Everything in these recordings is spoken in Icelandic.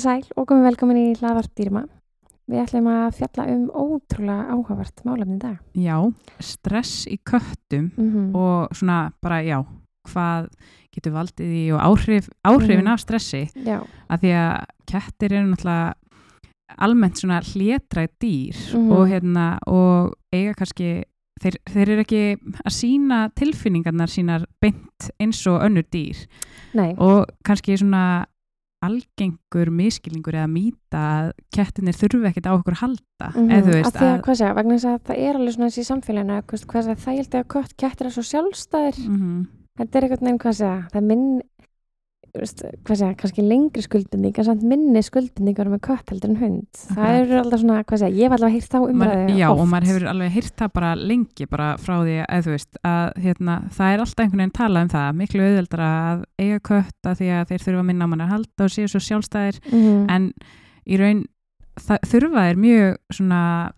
Verið sæl og komið velkomin í hlaðvart dýrma. Við ætlum að fjalla um ótrúlega áhugavert málefni í dag. Já, stress í köttum Mm og svona bara, já, hvað getur valdið í og áhrif, áhrifin Mhm. af stressi Já, að því að kettir eru náttúrulega almennt svona hlétræð dýr Mhm. og hérna og eiga kannski þeir, þeir eru ekki að sína tilfinningarnar sínar beint eins og önnur dýr nei, og kannski svona algengur miskilningur eða mýta að kettinir þurfi ekkert á okkur að halda eða þú veist að því að, hvað segja, að það er alveg svona þessi í samfélaginu, segja, það held að kött, kettir er svo sjálfstæðir. Mhm. Þetta er eitthvað nefn, hvað segja, það minn, veist, hvað segja, kannski lengri skuldbindning, en samt minni skuldbindningar með kött heldur en hund. Það eru alltaf svona, hvað segja, ég hef allavega hýrt þá umræðu Maður- já oft. og maður hefur alveg hýrt það bara lengi bara frá því að þú veist að hérna, það er alltaf einhvern veginn talað um það miklu auðveldra að eiga kött að því að þeir þurfa að minna á mann að halda og séu svo sjálfstæðir Mhm. en í raun það, þurfa er mjög svona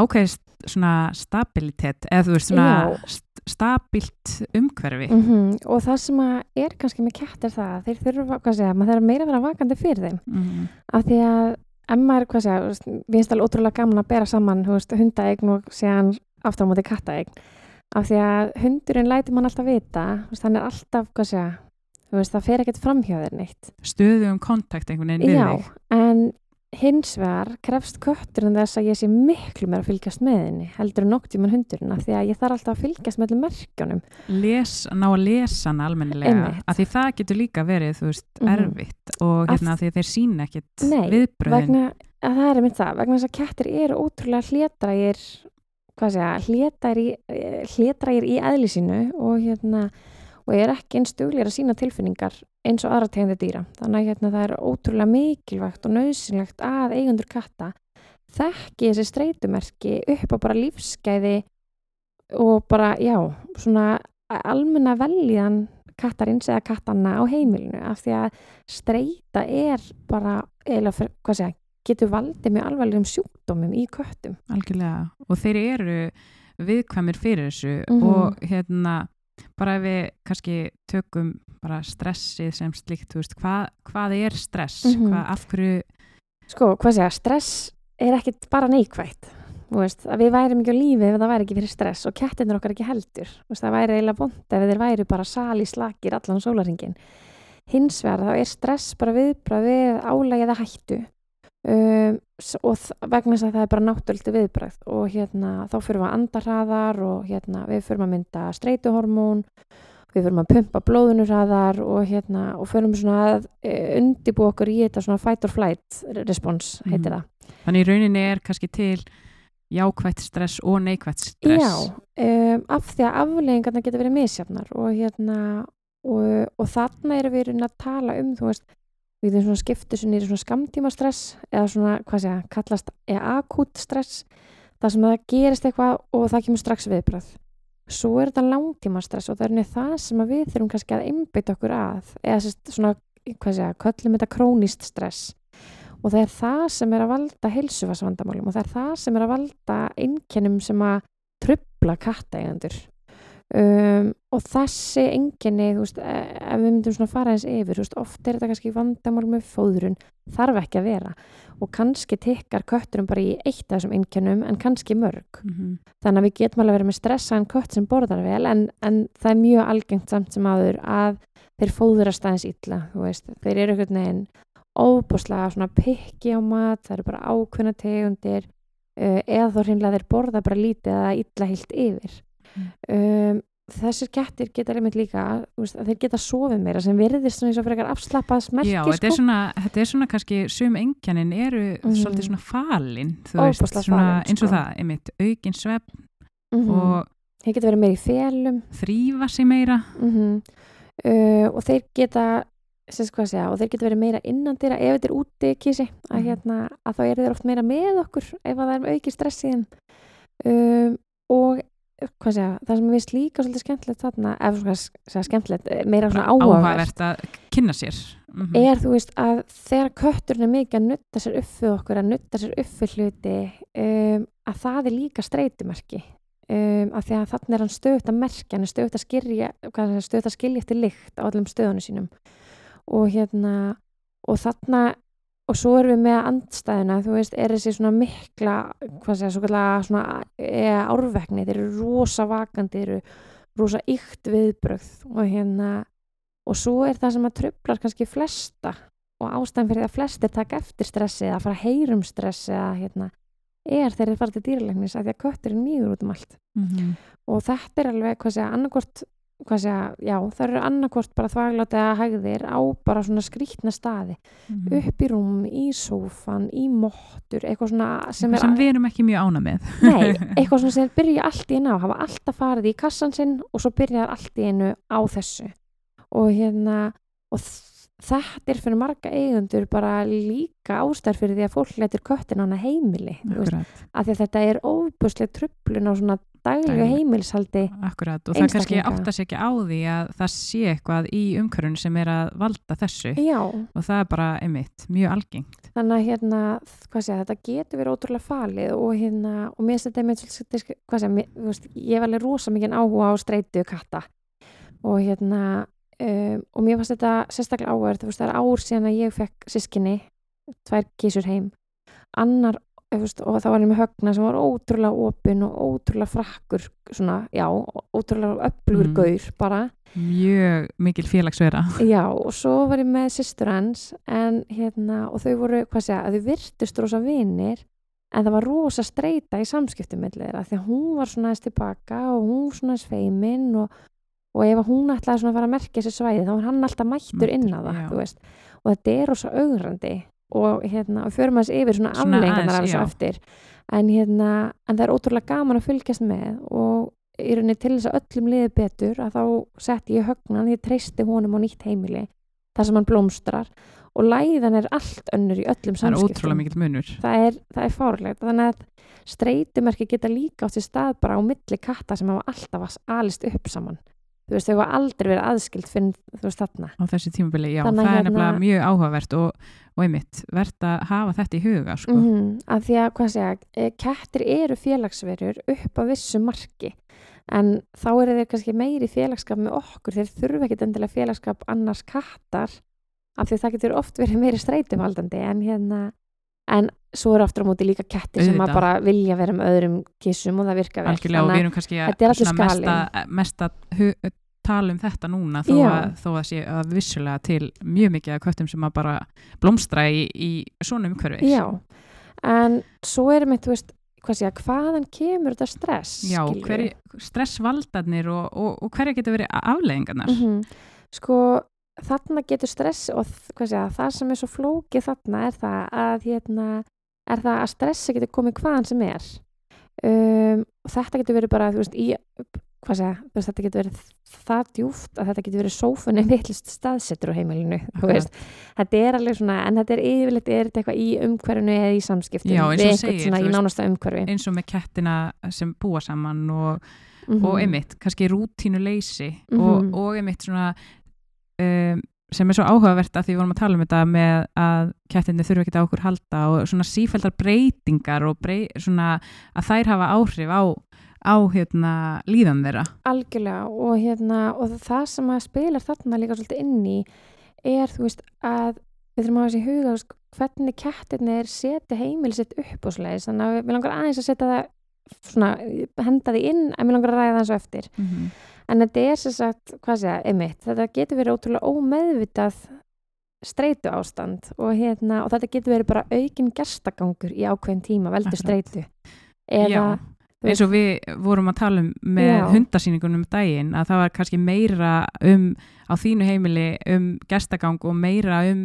ákveðist svona stabilitet eða þú veist svona Já. St stabilt umhverfi. Mhm, Og það sem er kannski með kett er það að þeir þurfa, hvað segja, maður þarf meira að vera vakandi fyrir þeim. mm af því að ef maður, hvað segja, við finnst alveg ótrúlega gaman að bera saman hundaegn og síðan aftur á móti kattaegn af því að hundurinn lætur mann alltaf vita hann er alltaf, hvað segja veist, það fer ekkert framhjá þér neitt. Stöðu um kontakt einhvern veginn við já, en hins vegar krefst kötturinn þess að ég sé miklu meira að fylgjast með henni heldur en nokt tíman hundurinn af því að ég þarf alltaf að fylgjast með öllum merkjónum les, ná að lesa hana almennilega að því það getur líka verið þú veist, Mhm. erfitt og Af- hérna því að þeir sína ekkit Nei, viðbröðin vegna að það er mynd það, vegna þess að kettir eru ótrúlega hlétrægir hvað segja, hlétrægir í, eh, hlétrægir í eðli sínu og hérna og er ekki eins duglir að sína tilfinningar eins og aðra tegundir dýra þannig að hérna, það er ótrúlega mikilvægt og nöðsynlegt að eigundur katta þekki þessi streytumerki upp á bara lífsgæði og bara, já, svona almenna veljan kattarins eða kattanna á heimilinu af því að streyta er bara, eða hvað segja getur valdið með alvarlegum sjúkdómum í köttum. algjörlega og þeir eru viðkvæmir fyrir þessu Mhm. og hérna bara ef við kannski tökum bara stressið sem slíkt veist, hvað, hvað er stress Mhm. hvað, af hverju Sko, hvað segja, stress er ekkit bara neikvægt. Veist, að við værim ekki á lífi ef það væri ekki fyrir stress og kettinur okkar ekki heldur. Veist, það væri eiginlega bónt ef þeir væri bara sali slakir allan sólaringin. Hins vegar þá er stress bara viðbrað við álægi eða hættu um, og vegna þess að það er bara náttúrulti viðbrað og hérna þá fyrir við að anda hraðar og hérna við fyrir að mynda streytuhormón við fyrir að pumpa blóðunur hraðar og hérna og fyrir svona að e, undibú okkur í þetta svona fight or flight response heitir Mhm. það. þannig í rauninni er kannski til jákvætt stress og neikvætt stress Já, um, af því að afleggingarna geta verið misjafnar og hérna og, og þarna erum við að tala um þú veist, við getum svona skiptu sinni í svona skamtíma stress eða svona, hvað segja, kallast eða akút stress, það sem að það gerist eitthvað og það kemur strax viðbröð svo er þetta langtíma stress og það er rauninni það sem við þurfum kannski að einbytta okkur að eða sérst, svona, hvað segja, köllum þetta krónist stress. Og það er það sem er að valda heilsufarsvandamálum og það er það sem er að valda einkennum sem að trubla kattaeigandur um, og þessi veist, e- ef við myndum svona fara eins yfir, þú veist, oft er þetta kannski vandamál með fóðrun, þarf ekki að vera og kannski tikkar kötturum bara í eitt af þessum einkennum en kannski mörg Mhm. þannig að við getum alveg verið með stressaðan kött sem borðar vel en, en það er mjög algengt samt sem áður að þeir fóðurast aðeins illa þú veist, þeir eru einhvern veginn óbúslega svona pikki á mat það eru bara ákveðna tegundir uh, eða þó hreinlega þeir borða bara lítið eða illa heilt yfir Mm. Um, þessir kettir geta einmitt líka, veist, þeir geta sofið meira sem virðist svona eins og frekar afslappað smerki Já, þetta er, sko. svona, þetta er svona kannski sum engjanin eru Mhm. svolítið svona falin þú veist, svona, falin, eins og sko. það, einmitt aukin svepp Mhm. og þeir geta verið meira í felum þrýfa sig meira mm uh, og þeir geta segja, og þeir geta verið meira innandira ef þetta er úti kísi að, Mhm. hérna, að þá eru þeir oft meira með okkur ef að það er með auki stress í þeim um, og hvað segja, það sem við líka svolítið skemmtilegt þarna, ef svona skemmtilegt eh, meira svona áhugavert. áhugavert að kynna sér. Mhm. er þú veist að þegar kötturinn er mikið að nutta sér upp við okkur að nutta sér upp við hluti um, að það er líka streytumerki um, að því að þannig er hann stöðut að merkja hann er stöðut að skilja stöðut að skilja eftir lykt á allum stöðunum sínum. Og hérna og þarna og svo erum við með andstæðina þú veist, er þessi svona mikla hvað segja, svo kallega svona e, árvekni, þeir eru rosa vakandi þeir eru rosa ykt viðbrögð og hérna og svo er það sem að trublar kannski flesta og ástæðan fyrir að flestir taka eftir stressi eða fara að heyrum stressi eða hérna, er þeir eru fara til dýralegnis að því að kötturinn mýgur út um allt Mhm. og þetta er alveg, hvað segja, annarkvort hvað segja, já, það eru annarkvort bara þvæglát eða hægðir á bara svona skrítna staði, Mhm. upp í rúm í sófan, í mottur eitthvað svona sem sem við erum ekki mjög ána með. Nei, eitthvað svona sem byrja allt í einu á hafa alltaf farið í kassan sinn og svo byrjar allt í einu á þessu. Og hérna og þ- þetta er fyrir marga eigundur bara líka ástær fyrir því að fólk letur köttin á hana heimili veist, af því að þetta er óbúslega trublun á svona daglegu Dagleg. heimilshaldi akkurat og það kannski Einstaklinga. átta sig ekki á því að það sé eitthvað í umhverfun sem er að valda þessu. Já, og það er bara einmitt mjög algengt. Þannig að hérna hvað segja, þetta getur verið ótrúlega falið og hérna, og mér þetta einmitt svolítið, hvað segja, mér, veist, ég hef alveg rosa mikið áhuga á streitu katta. Og hérna um, og mér fannst þetta sérstaklega áverð, það er ár síðan að ég fekk sískinni, tvær kísur heim. Annar, veist, og það var ég með högna sem var ótrúlega opinn og ótrúlega frakkur, svona, já ótrúlega öflugur Mm. gaur bara. Mjög mikil félagsvera. Já, og svo var ég með systur hans en hérna, og þau voru, hvað segja, þau virtust rosa vinir en það var rosa streyta í samskiptum með þeirra, því að hún var svona aðeins tilbaka og hún svona aðeins feimin og, og ef hún ætlaði svona að fara að merkja þessi svæði, þá var hann alltaf mættur inn á það, og þetta er rosa augrandi. Og hérna, förum aðeins yfir svona Svona aflengarnar þessu já. eftir. En hérna, en það er ótrúlega gaman að fylgjast með og í rauninni til þess að öllum liði betur að þá setti ég högnan, ég treysti honum á nýtt heimili þar sem hann blómstrar. Og læðan er allt önnur í öllum það er samskiptum. ótrúlega mikil munur. Það er, það er fárlegt þannig að streytumerki geta líka átt sér stað bara á milli katta sem hafa alltaf alist upp saman þú veist, þau hafa aldrei verið aðskild fyrir þú veist þarna á þessi tímabili, já, Þannig það að er nefnilega hérna- mjög áhugavert og, og einmitt, verðt að hafa þetta í huga sko. mm að því að, hvað segja, eh, kettir eru félagsverur upp á vissu marki en þá eru þeir kannski meiri félagsskap með okkur, þeir þurfa ekki endilega félagsskap annars kattar af því að það getur oft verið meiri streytumaldandi en hérna en svo eru aftur á móti líka kettir sem að bara vilja vera með öðrum kissum og það virka vel. Algjörlega og við erum kannski þetta er að mesta, mesta tala um þetta núna þó að, þó að sé að vissulega til mjög mikið af köttum sem að bara blómstra í, í svona umhverfi. Já, en svo er mitt, þú veist, hvað sé að hvaðan kemur þetta stress? Já, stressvaldarnir og, og, og hverja getur verið afleðingarnar Mhm. Sko, þarna getur stress og að það sem er svo flókið þarna er það að hérna, er það að stressi getur komið hvaðan sem er um, þetta getur verið bara, þú veist, í hvað sé að, þetta getur verið það djúft að þetta getur verið sófunni villist staðsettur á heimilinu, veist þetta er alveg svona, en þetta er yfirleitt er þetta eitthvað í umhverfinu eða í samskiptum Já, eins og segir, svona þú í veist, nánasta umhverfi eins og með kettina sem búa saman og, Mhm. og einmitt, kannski rútínu leysi Mhm. og, og einmitt svona um, sem er svo áhugavert að því við vorum að tala um þetta með að kettinni þurfa ekki á okkur halda og svona sífældar breytingar og brey, svona að þær hafa áhrif á, á hérna, líðan þeirra. Algjörlega og hérna og það sem að spilar þarna líka svolítið inn í er þú veist að við þurfum að hafa þessi huga veist, hvernig kettirnir setja heimili sitt upp og slegis þannig að við langar aðeins að setja það svona, henda því inn en við langar að ræða það svo eftir en þetta er sem sagt, hvað segja, einmitt þetta getur verið ótrúlega ómeðvitað streitu ástand og hérna, og þetta getur verið bara aukin gerstagangur í ákveðin tíma veldur Akkurat. streitu eða, Já, eins og við vorum að tala um með Já. hundasýningunum um daginn að það var kannski meira um á þínu heimili um gestagang og meira um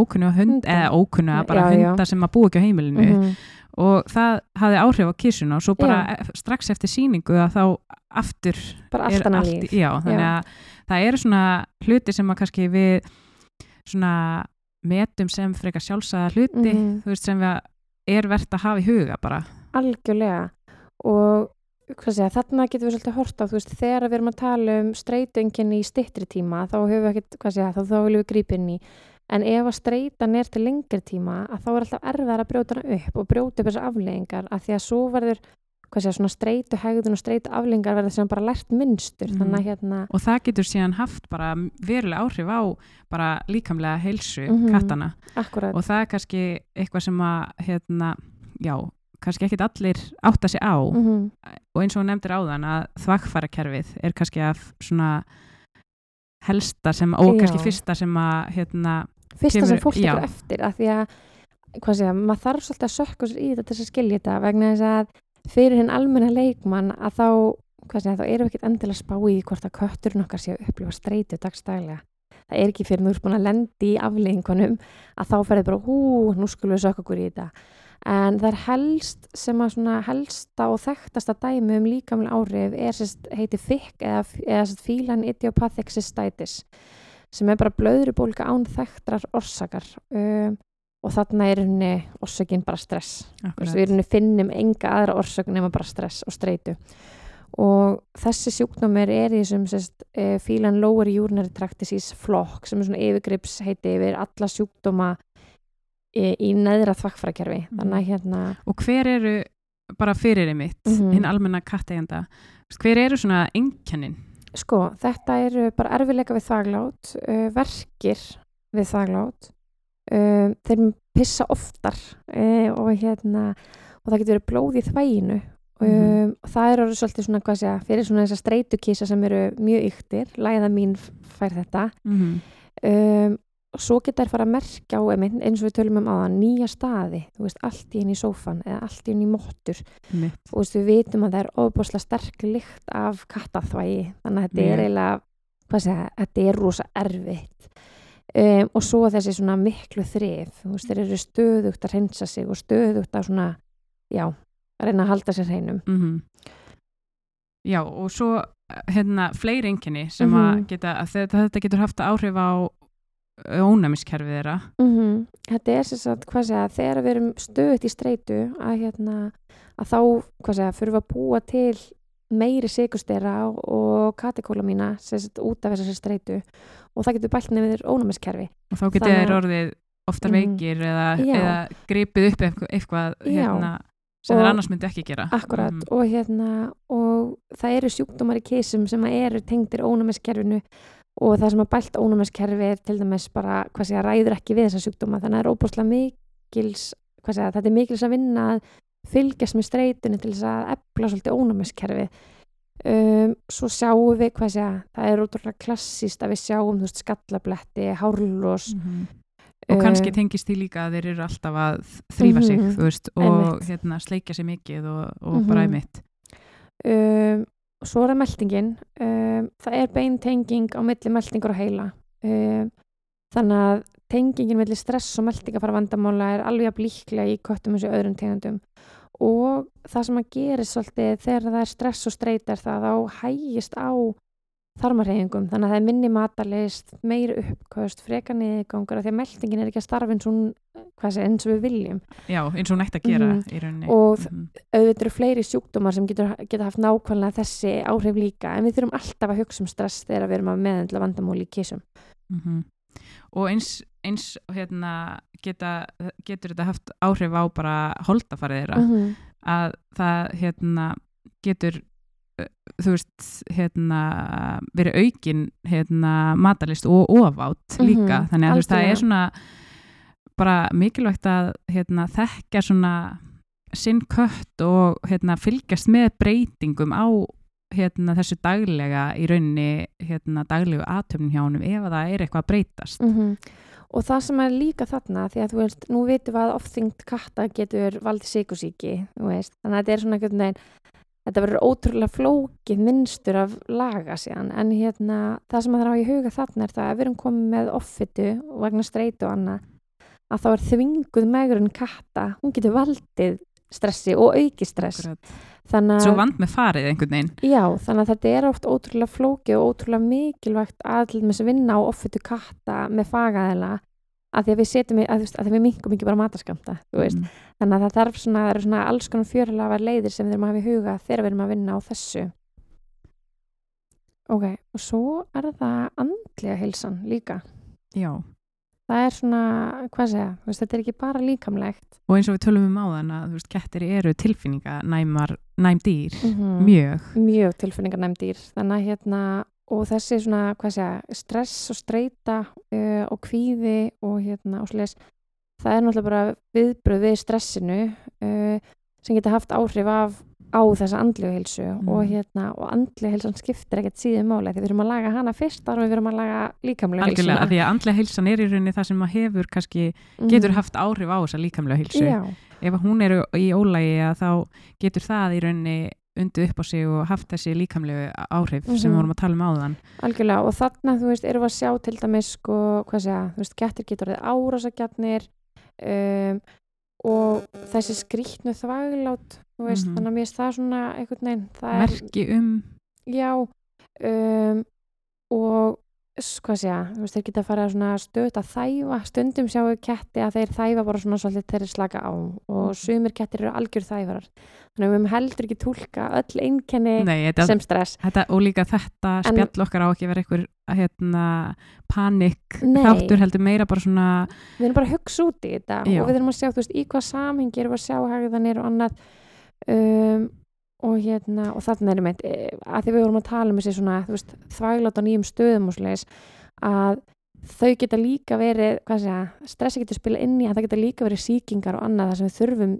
ókunnu hund eða ókunnu bara Já, já. hunda sem að búa ekki á heimilinu Mhm. Og það hafði áhrif á kissuna og svo bara e- strax eftir sýningu að þá aftur bara annað allt, líf já, þannig Já. að það eru svona hluti sem að kannski við svona metum sem frekar sjálfsæða hluti Mhm. þú veist sem við er verðt að hafa í huga bara. Algjörlega. Og segja, þarna getum við svolítið hort á þú veist, þegar við erum að tala um streytungin í stittri tíma, þá höfum við ekkert hvað segja, þá, þá viljum við grípa inn í en ef að streytan er til lengri tíma að þá er alltaf erfiðar að brjóta hana upp og brjóta upp þessar afleggingar að því að svo verður sé, svona streitu hegðun og streitu aflingar verða sem bara Mhm. þannig að hérna og það getur síðan haft bara verulega áhrif á bara líkamlega heilsu Mhm. kattana akkurat og það er kannski eitthvað sem að hérna, já, kannski ekkit allir átta sig á. Mm og eins og nefndir áðan að þvagfærakerfið er kannski af svona helsta sem, og kannski fyrsta sem að hérna, fyrsta sem Kemur- fólk já. tekur eftir að því að hvað segja, maður þarf svolítið að sökka sér í þetta til þess að skilja þetta vegna þess að fyrir hinn almenna leikmann að þá, hvað segja, þá erum við ekkert endilega að spá í hvort að kötturinn okkar sé að upplifa streitu dagstælega. Það er ekki fyrir nú búin að lendi í afleiðingunum að þá ferði bara hú, nú skulum við sökka okkur í þetta. En það er helst sem að svona helsta og þekktasta dæmi um líkamlega áhrif er sérst heiti FIC eða, eða sérst Feline Idiopathic Cystitis sem er bara blöðrubólga án þekktrar orsakar um, og þarna er henni orsökin bara stress. Veist, við henni finnum enga aðra orsök nema bara stress og streitu. Og þessi sjúkdómur er í þessum sérst, uh, Feline Lower Urinary Tract Disease flokk sem er svona yfirgrips heiti yfir alla sjúkdóma í, í neðra þvakkfrakerfi að hérna og hver eru bara fyrir einmitt, Mhm. hinn almenna kattegenda hver eru svona einkennin Sko, þetta eru bara erfileika við þaglát, uh, verkir við þaglát, uh, þeir pissa oftar uh, og hérna, og það getur verið blóð í þvæginu um, Mhm. og það eru svolítið svona, hvað segja, fyrir svona þessar streitukísa sem eru mjög yktir, læða mín fær þetta, mm um, og svo geta þær fara að merkja á einmitt, eins og við tölum um áðan, nýja staði, þú veist, allt í inn í sófan eða allt í inn í móttur -hmm. og veist, við vitum að það er ofbúslega sterk lykt af kattaþvægi þannig að þetta er Mjög. eiginlega segja, þetta er rosa erfitt um, og svo þessi svona miklu þrif, þú veist, þeir eru stöðugt að reynsa sig og stöðugt að svona já, að reyna að halda sér hreinum Mhm. Já, og svo hérna, fleiri einkenni sem Mhm. að geta, að þetta, þetta getur haft áhrif á ónæmiskerfið þeirra. Mm þetta er sem sagt, hvað segja, þegar við erum stöðugt í streitu að hérna, að þá, hvað segja, fyrir að búa til meiri sigustera og katekólamína sem sagt út af þessari streitu. Og það getur bælt nefnir ónæmiskerfi. Og þá getur þeir orðið oftar Mhm. veikir eða, Já. eða gripið upp eitthvað, hérna, sem þeir annars myndi ekki gera. Akkurat. Mhm. og hérna og það eru sjúkdómar í kísum sem eru tengdir ónæmiskerfinu og það sem að bælt ónæmiskerfi er til dæmis bara, hvað segja, ræður ekki við þessa sjúkdóma þannig að það er óbúslega mikils hvað segja, þetta er mikils að vinna að fylgjast með streitunni til þess að efla svolítið ónæmiskerfi um, svo sjáum við, hvað segja það er ótrúlega klassíst að við sjáum þú veist, skallabletti, hárlós Mhm. og kannski um, tengist því líka að þeir eru alltaf að þrýfa sig Mhm. þú veist, og hérna, sleikja sig mikið og, og bara Mhm. einmitt um, svo er það meldingin um, það er bein tenging á milli meldingur og heila. Um, þannig að tengingin milli stress og meldingafara vandamála er alveg að blíklega í köttum eins og öðrum tegundum. Og það sem að gerist svolítið þegar það er stress og streyt er það að þá hægist á þarmarhefingum þannig að það er minni matalist, meiri uppköst freka niðurgangur af því að meldingin er ekki að starfa eins og, sé, eins og við viljum já, eins og hún ætti að gera Mhm. í rauninni Og Mhm. auðvitað eru fleiri sjúkdómar sem getur, geta haft nákvæmlega þessi áhrif líka en við þurfum alltaf að hugsa um stress þegar við erum að meðendla vandamál í kísum Mhm. og eins, eins hérna, geta, getur þetta haft áhrif á bara holdafarið þeirra -hmm. að það hérna, getur þú veist hérna, verið aukin hérna, matalist og ofátt líka. Mhm, þannig að þú veist, það er svona bara mikilvægt að hérna, þekka svona sinn kött og hérna, fylgjast með breytingum á hérna, þessu daglega í rauninni hérna, daglegu aðtöfnin hjá honum ef að það er eitthvað að breytast. Og það sem er líka þarna því að þú veist, nú vitum við að ofþyngd katta getur valdið sikursíki þannig að þetta er svona einhvern veginn þetta verður ótrúlega flókið minnstur af laga síðan en hérna, það sem er á í huga þarna er það að við erum komið með offitu vegna streitu og annað að þá er þvinguð megurinn katta. Hún getur valdið stressi og auki stress. Þannig svo vand með farið einhvern veginn. Já, þannig að þetta er oft ótrúlega flókið og ótrúlega mikilvægt að vinna á offitu katta með fagaðela að því að við setjum, að, veist, að við minkum ekki bara mataskamta, þú veist, Mhm. þannig að það þarf svona, það eru svona alls konar fjörlafa leiðir sem við erum að hafa í huga þegar við erum að vinna á þessu. Ok, og svo er það andlega heilsan líka. Já. Það er svona, hvað segja, veist, þetta er ekki bara líkamlegt. Og eins og við tölum um áðan að þú veist, kettir eru tilfinninganæmar næm dýr, Mhm. mjög. Mjög tilfinningarnæm dýr. Þannig að hérna og þessi svona, hvað segja, stress og streyta uh, og kvíði og hérna og svoleiðis það er náttúrulega bara viðbröð við stressinu uh, sem geta haft áhrif af á þessa andlegu heilsu Mm. og hérna og andlegu heilsan skiptir ekkert síðan máli því við erum að laga hana fyrst þar við erum að laga líkamlega algjörlega, heilsuna af því að andlega heilsan er í rauninni það sem að hefur kannski, getur Mhm. haft áhrif á þessa líkamlega heilsu Já, ef hún er í ólægi að þá getur það í rauninni undið upp á sig og haft þessi líkamlegu áhrif sem Mhm. við vorum að tala um áðan algjörlega og þarna, þú veist, erum við að sjá til dæmis, sko, hvað segja, þú veist, gettir getur orðið árásagjarnir um, og þessi skrýtnu þvaglát, þú veist, Mhm. þannig að mér finnst það svona einhvern veginn, er, merki um já um, og hvað segja, þú veist, þeir geta að fara að þæfa, stundum sjáum við ketti að þeir þæfa bara svona svolítið þeir eru slaka á og Mhm. sumir kettir eru algjör þæfarar þannig að við höfum heldur ekki túlka öll einkenni sem stress þetta, og líka þetta En- spjall okkar á ekki að vera einhver hérna, panik Nei. þáttur heldur meira bara svona við erum bara að hugsa út í þetta Já. og við erum að sjá, þú veist, í hvað samhengi erum við að sjá hagðanir og annað um, og hérna og þarna erum við, að því við vorum að tala um þessi svona, veist, þvæglátt á nýjum stöðum og svoleiðis, að þau geta líka verið, hvað segja stressi getur spila inn í, að það geta líka verið sýkingar og annað þar sem við þurfum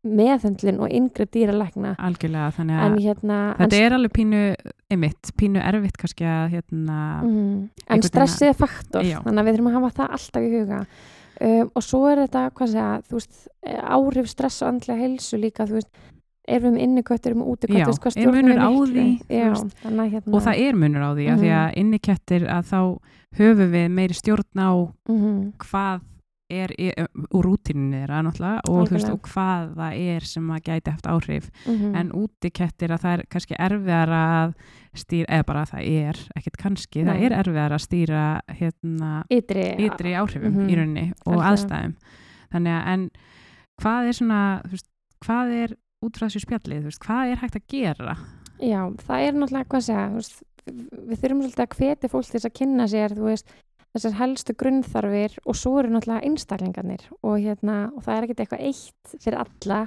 meðhöndlun og yngri dýralækna algjörlega þannig en að hérna þetta er alveg pínu einmitt, pínu erfitt kannski að hérna, Mhm. en stressið er faktor Já. þannig að við þurfum að hafa það alltaf í huga um, og svo er þetta hvað segja, þú veist, eh, áhrif stress og andlega heilsu líka, þú veist erum við með innikvættur, erum við úti Já, hvað er munur á því, Já, þannig hérna og það er munur á því að því Mhm. að innikettir að þá höfum við meiri stjórn á mhm, hvað er úr rútínunni þeirra náttúrulega og, veist, og hvað það er sem að gæti haft áhrif mhm, en útikettir að það er kannski erfiðar að stýra, eða bara það er ekkert kannski, það Nei. er erfiðar að stýra hérna ytri, ytri áhrifum Mhm. í rauninni og Algjörlega. aðstæðum þannig að en hvað er svona veist, hvað er út frá þessu spjallið veist, hvað er hægt að gera? Já, það er náttúrulega hvað segja, veist, við þurfum svolítið að hvetja fólk til þess að kynna sér, veist þessar helstu grunnþarfir og svo eru náttúrulega einstaklingarnir og hérna, og það er ekkert eitthvað eitt fyrir alla.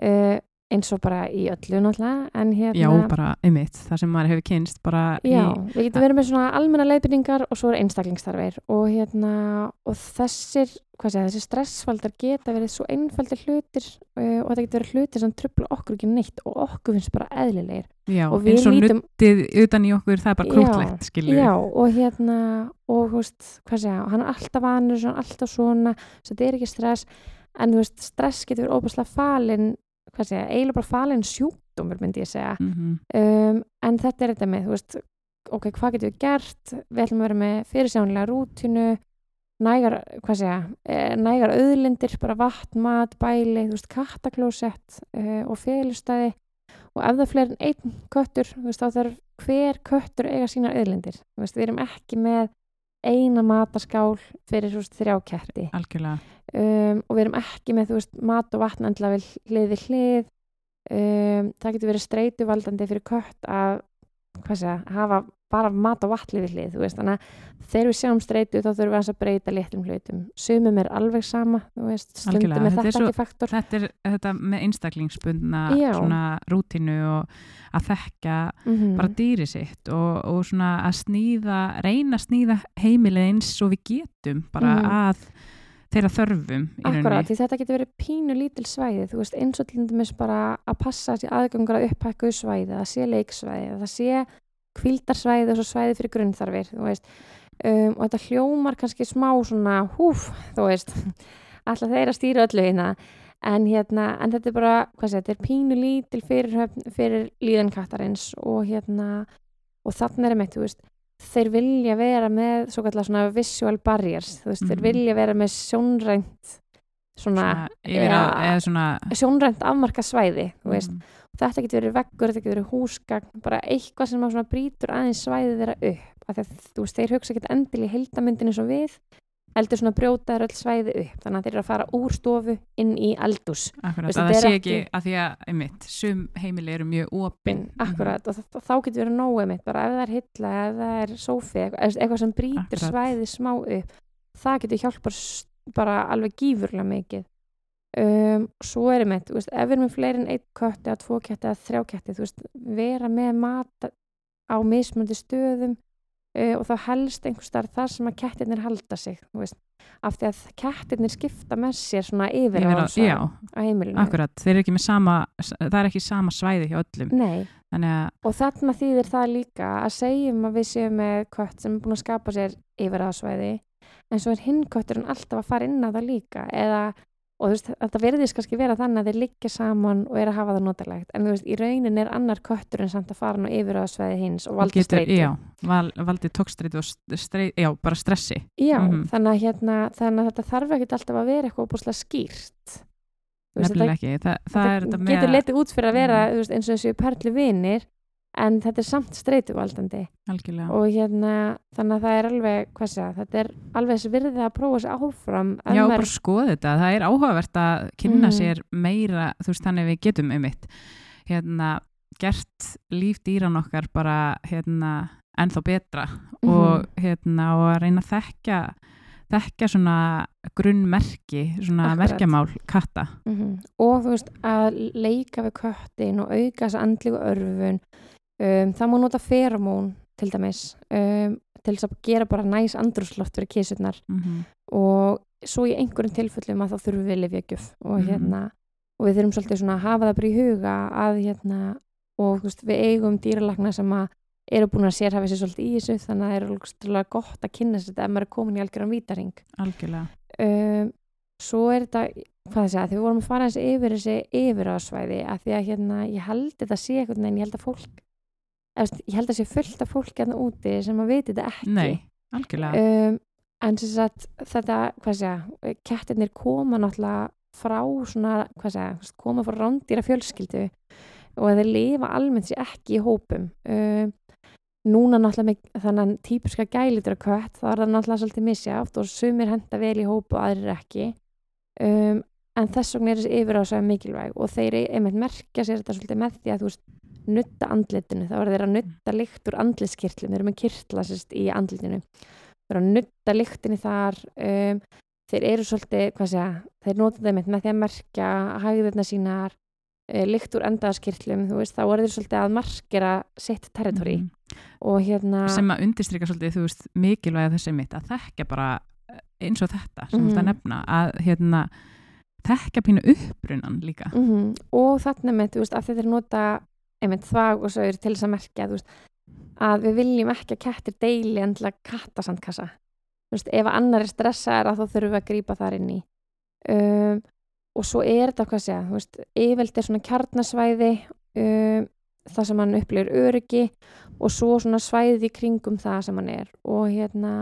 Uh, eins og bara í öllu náttúrulega en hérna já, bara einmitt, það sem maður hefur kynst bara Já, í við getum verið með svona almenna leiðbyrningar og svo er einstaklingstarfir og hérna, og þessir hvað segja, þessi stressfaldar geta verið svo einfaldir hlutir uh, og þetta getur verið hlutir sem trubla okkur ekki neitt og okkur finnst bara eðlilegir. Já, eins og lítum nuttið utan í okkur, það er bara krútlegt skilur Já, og hérna og veist, hvað segja, hann er alltaf vanur svona, alltaf svona, svo þetta er ekki stress en þú veist, stress getur verið óbúslega falin, hvað segja, eiginlega bara falin sjúkdómur myndi ég segja. Mm um, en þetta er þetta með, þú veist ok, hvað getum við gert, við ætlum að vera með fyrirsjónlega rútinu nægar, hvað segja, eh, nægar auðlindir, bara vatn, mat, bæli þú veist, kattaklósett uh, og félustæði og ef það er fleiri en einn köttur, þú veist, þá þarf hver köttur eiga sínar auðlindir. Þú veist, við erum ekki með eina mataskál fyrir veist, þrjá ketti um, og við erum ekki með veist, mat og vatn endla við hlið við hlið. Um, það getur verið streituvaldandi fyrir kött að segja, hafa bara mat og vatn hlið við hlið, þú veist, þannig að þegar við sjáum streitu þá þurfum við að breyta litlum hlutum. Sumum er alveg sama, þú veist. Algjörlega, er þetta svo- ekki faktor. þetta er þetta með einstaklingsbundna Já. svona rútinu og að þekka mm bara dýri sitt og, og svona að snýða, reyna að snýða heimilið eins og við getum bara Mhm. að þeirra þörfum rauninni. því þetta getur verið pínu lítil svæði, þú veist, eins og til dæmis bara að passa sér aðgangur að upphækkuðu svæði, að sé leiksvæði, að það sé kvildarsvæði og svo svæði fyrir grunnþarfir, um, og þetta hljómar kannski smá svona húf, þú veist, alltaf þeir að stýra öllu hérna, en hérna, en þetta er bara, hvað sé, þetta er pínu lítil fyrir, fyrir líðan kattarins og hérna, og þannig er með, þú veist, þeir vilja vera með svona visual barriers, veist, þeir Mhm. vilja vera með sjónrænt svona, svona, svona sjónrænt afmarka svæði mm, þetta getur verið veggur, þetta getur verið húsgagn bara eitthvað sem að brýtur aðeins svæði þeirra upp, að veist, þeir hugsa ekki endil í heildamyndin eins og við heldur svona brjóta þeir öll svæði upp. Þannig að þeir eru að fara úr stofu inn í eldús akkurat, Veist, að það sé ekki- að því að, einmitt, sum heimili eru mjög opin. Bin, akkurat, og þa- þá getur verið nógu mitt, bara ef það er hilla, ef það er sófi, eitthvað, eitthvað sem brýtur Akkurat. svæði smá upp, það getur hjálpar bara alveg gífurlega mikið. Um, svo er þú veist, ef við erum með fleiri en einn kött eða tvo ketti eða þrjá ketti þú veist, vera með mat á mismunandi stöðum uh, og þá helst einhver starf þar sem að kettirnir halda sig, þú veist. Af því að kettirnir skipta með sér svona yfir á, á- já. á heimilinu. akkurat, með sama það er ekki sama svæði hjá öllum. Nei, þannig að, og þarna þýðir það líka að segjum að við séum með kött sem er búin að skapa sér yfir aðsvæði en svo er hinn kötturinn alltaf að fara inn á það líka eða, og þú veist, þetta verðist kannski vera þannig að þeir liggja saman og er að hafa það notalegt. En þú veist, í raunin er annar kötturinn samt að fara nú yfir aðsvæði hins og valda getur, streitu. já, val, valdi tókstreitu og st- streit, já, bara stressi. Já, Mhm. þannig, að, hérna, þannig að þetta þarf ekkert alltaf að vera eitthvað óbúslega skýrt. Nefnilega ekki, Þa, það með getur að- letið út fyrir að vera þú veist, eins og þessu perlu vinir en þetta er samt streituvaldandi algjörlega og hérna þannig að það er alveg, hvað sé það, þetta er alveg þessi virðið að prófa sér áfram Já, bara skoða þetta, það er áhugavert að kynna Mhm. sér meira, þú veist, þannig við getum um mitt, hérna gert líf dýran okkar bara hérna ennþá betra Mhm. og hérna og að reyna að þekkja þekkja svona grunnmerki, svona Akkurat. merkjamál katta. Mhm. og þú veist að leika við köttin og auka þessa andlíku örfun um, það má nota feromón til dæmis um, til þess að gera bara næs andrúsloft fyrir kísurnar Mm -hmm. og svo í einhverjum tilfellum að þá þurfum við lifjagjöf og Mhm. hérna og við þurfum svolítið svona að hafa það bara í huga að hérna og veist, við eigum dýralagna sem að eru búin að sérhafa sér svolítið í þessu þannig að það er alveg gott að kynna sér þetta ef maður er komin í algjöran vítaring Algjörlega. um, svo er þetta hvað það segja, því við vorum að fara eins yfir þessi yfirráðsvæði að því að hérna ég held þetta sé eitthvað, en ég held að fólk eftir, ég held að sé fullt af fólk hérna úti sem að viti þetta ekki. Nei, algjörlega. um, en sem sagt þetta, hvað segja, kettirnir koma náttúrulega frá svona, hvað segja, koma frá rándýra fjölskyldu og að þeir lifa almennt sér ekki í hópum. Um, núna náttúrulega með þannig típiska gælitur kött, þá er það náttúrulega svolítið misjátt og sumir henda vel í hópu og aðrir ekki. Um, en þess vegna er þessi yfirásæði mikilvæg og þeir einmitt merkja sér þetta svolítið með því að þú veist nutta andlitinu, þá er þeir að nutta lykt úr andlitskirtlum, þeir eru með kirtla sérst, í andlitinu, þeir eru að nutta lyktinni þar um, þeir eru svolítið, hvað segja, þeir nota þeim með því að merkja hægðirna sínar uh, lykt úr endaðskirtlum þú veist, þá eru þeir svolítið að markera sitt territori Mhm. og hérna sem að undirstrika svolítið, þú veist, mikilvæg þessi mitt að þekka bara eins og þetta sem mm Mhm. þetta nefna, að hérna þekka pínu upprunan líka. mm og þarna með, þú veist, að þeir nota einmitt þvag og saur til þess að merkja veist, að við viljum ekki að kettir deili endla kattasandkassa. Veist, ef annar er stressaðar þá þurfum við að grípa þar inn í. Um, og svo er þetta hvað að segja, yfirlt er svona kjarnasvæði um, það sem hann upplifir öryggi og svo svona svæði kringum það sem hann er. Og hérna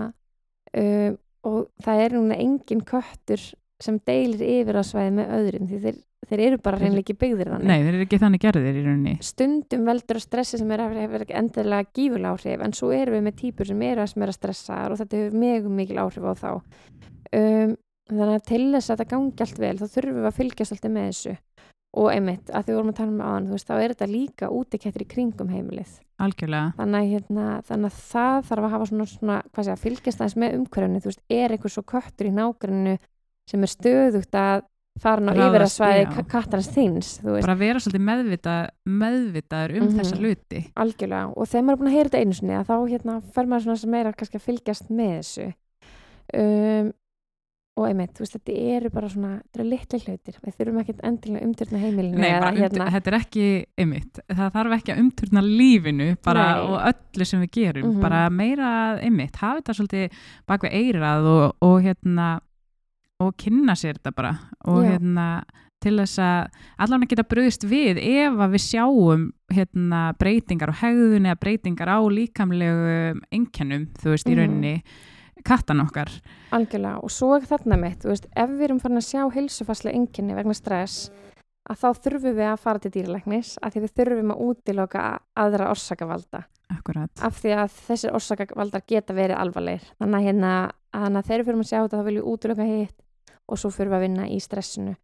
um, og það er núna engin köttur sem deilir yfir á svæði með öðrum því þeir, þeir eru bara reynlega ekki byggðir þannig Nei, þeir eru ekki þannig gerðir í rauninni. stundum veldur að stressi sem er hefur, hefur endilega gífulega áhrif en svo erum við með típur sem eru að sem er að stressa og þetta hefur mjög mikil áhrif á þá um, þannig að til þess að þetta gangi allt vel þá þurfum við að fylgjast alltaf með þessu og einmitt að því við vorum að tala um áðan þú veist, þá er þetta líka útikettir í kringum heimilið Algjörlega. þannig að, hérna, þannig að það þarf að hafa svona, svona segja, fylgjast aðeins með umhverfinu þú veist, er einhver svo köttur í nágrunnu sem er stöðugt að fara ná Ráðast, yfir að svæði já. kattarins þins Bara vera svolítið meðvita, meðvitaður um Mhm. þessa hluti. algjörlega og þegar maður er búin að heyra þetta einu sinni þá hérna fer maður svona sem meira kannski að fylgjast með þessu um, og einmitt, þú veist, þetta eru bara svona þetta eru litli hlutir, við þurfum ekki endilega umturna heimilinu Nei, eða hérna, um, þetta er ekki ymmit. Það þarf ekki að umturna lífinu bara Nei. og öllu sem við gerum. Mhm. Bara meira ymmit. Hafa þetta svolítið bak við eirað og, og hérna og kynna sér þetta bara og Já. hérna til þess að allan að geta bröðist við ef að við sjáum hérna, breytingar á hegðun eða breytingar á líkamlegu einkennum, þú veist, í Mhm. rauninni kattan okkar. algjörlega og svo er þarna mitt, þú veist, ef við erum farin að sjá heilsufarslega enginni vegna stress að þá þurfum við að fara til dýralæknis að því við þurfum að útiloka aðra orsakavalda Akkurat. af því að þessir orsakavaldar geta verið alvarlegir þannig að hérna að þegar við fyrir að sjá þetta þá viljum við útiloka hitt og svo fyrir við að vinna í stressinu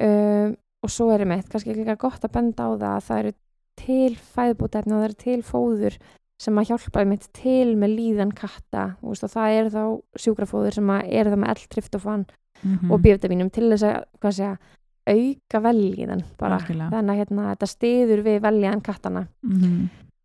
um, og svo er einmitt kannski líka gott að benda á það að það eru til fæðbútefni og það eru til fóður sem að hjálpa einmitt til með líðan katta og það eru þá sjúkrafóður sem að eru það með L-tryptofan Mm og B-vitaminum til þess að hvað segja, auka veljiðan bara, Algjörlega. þannig að hérna, þetta stiður við veljiðan kattana Mhm.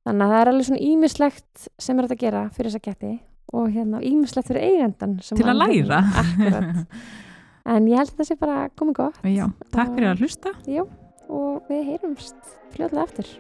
þannig að það er alveg svona ímislegt sem er hægt að gera fyrir þessa ketti og hérna ímislegt fyrir eigendan sem til að hann- læra Akkurat. en ég held að það sé bara komið gott. Já, takk fyrir að hlusta. Já, og við heyrumst fljóðlega eftir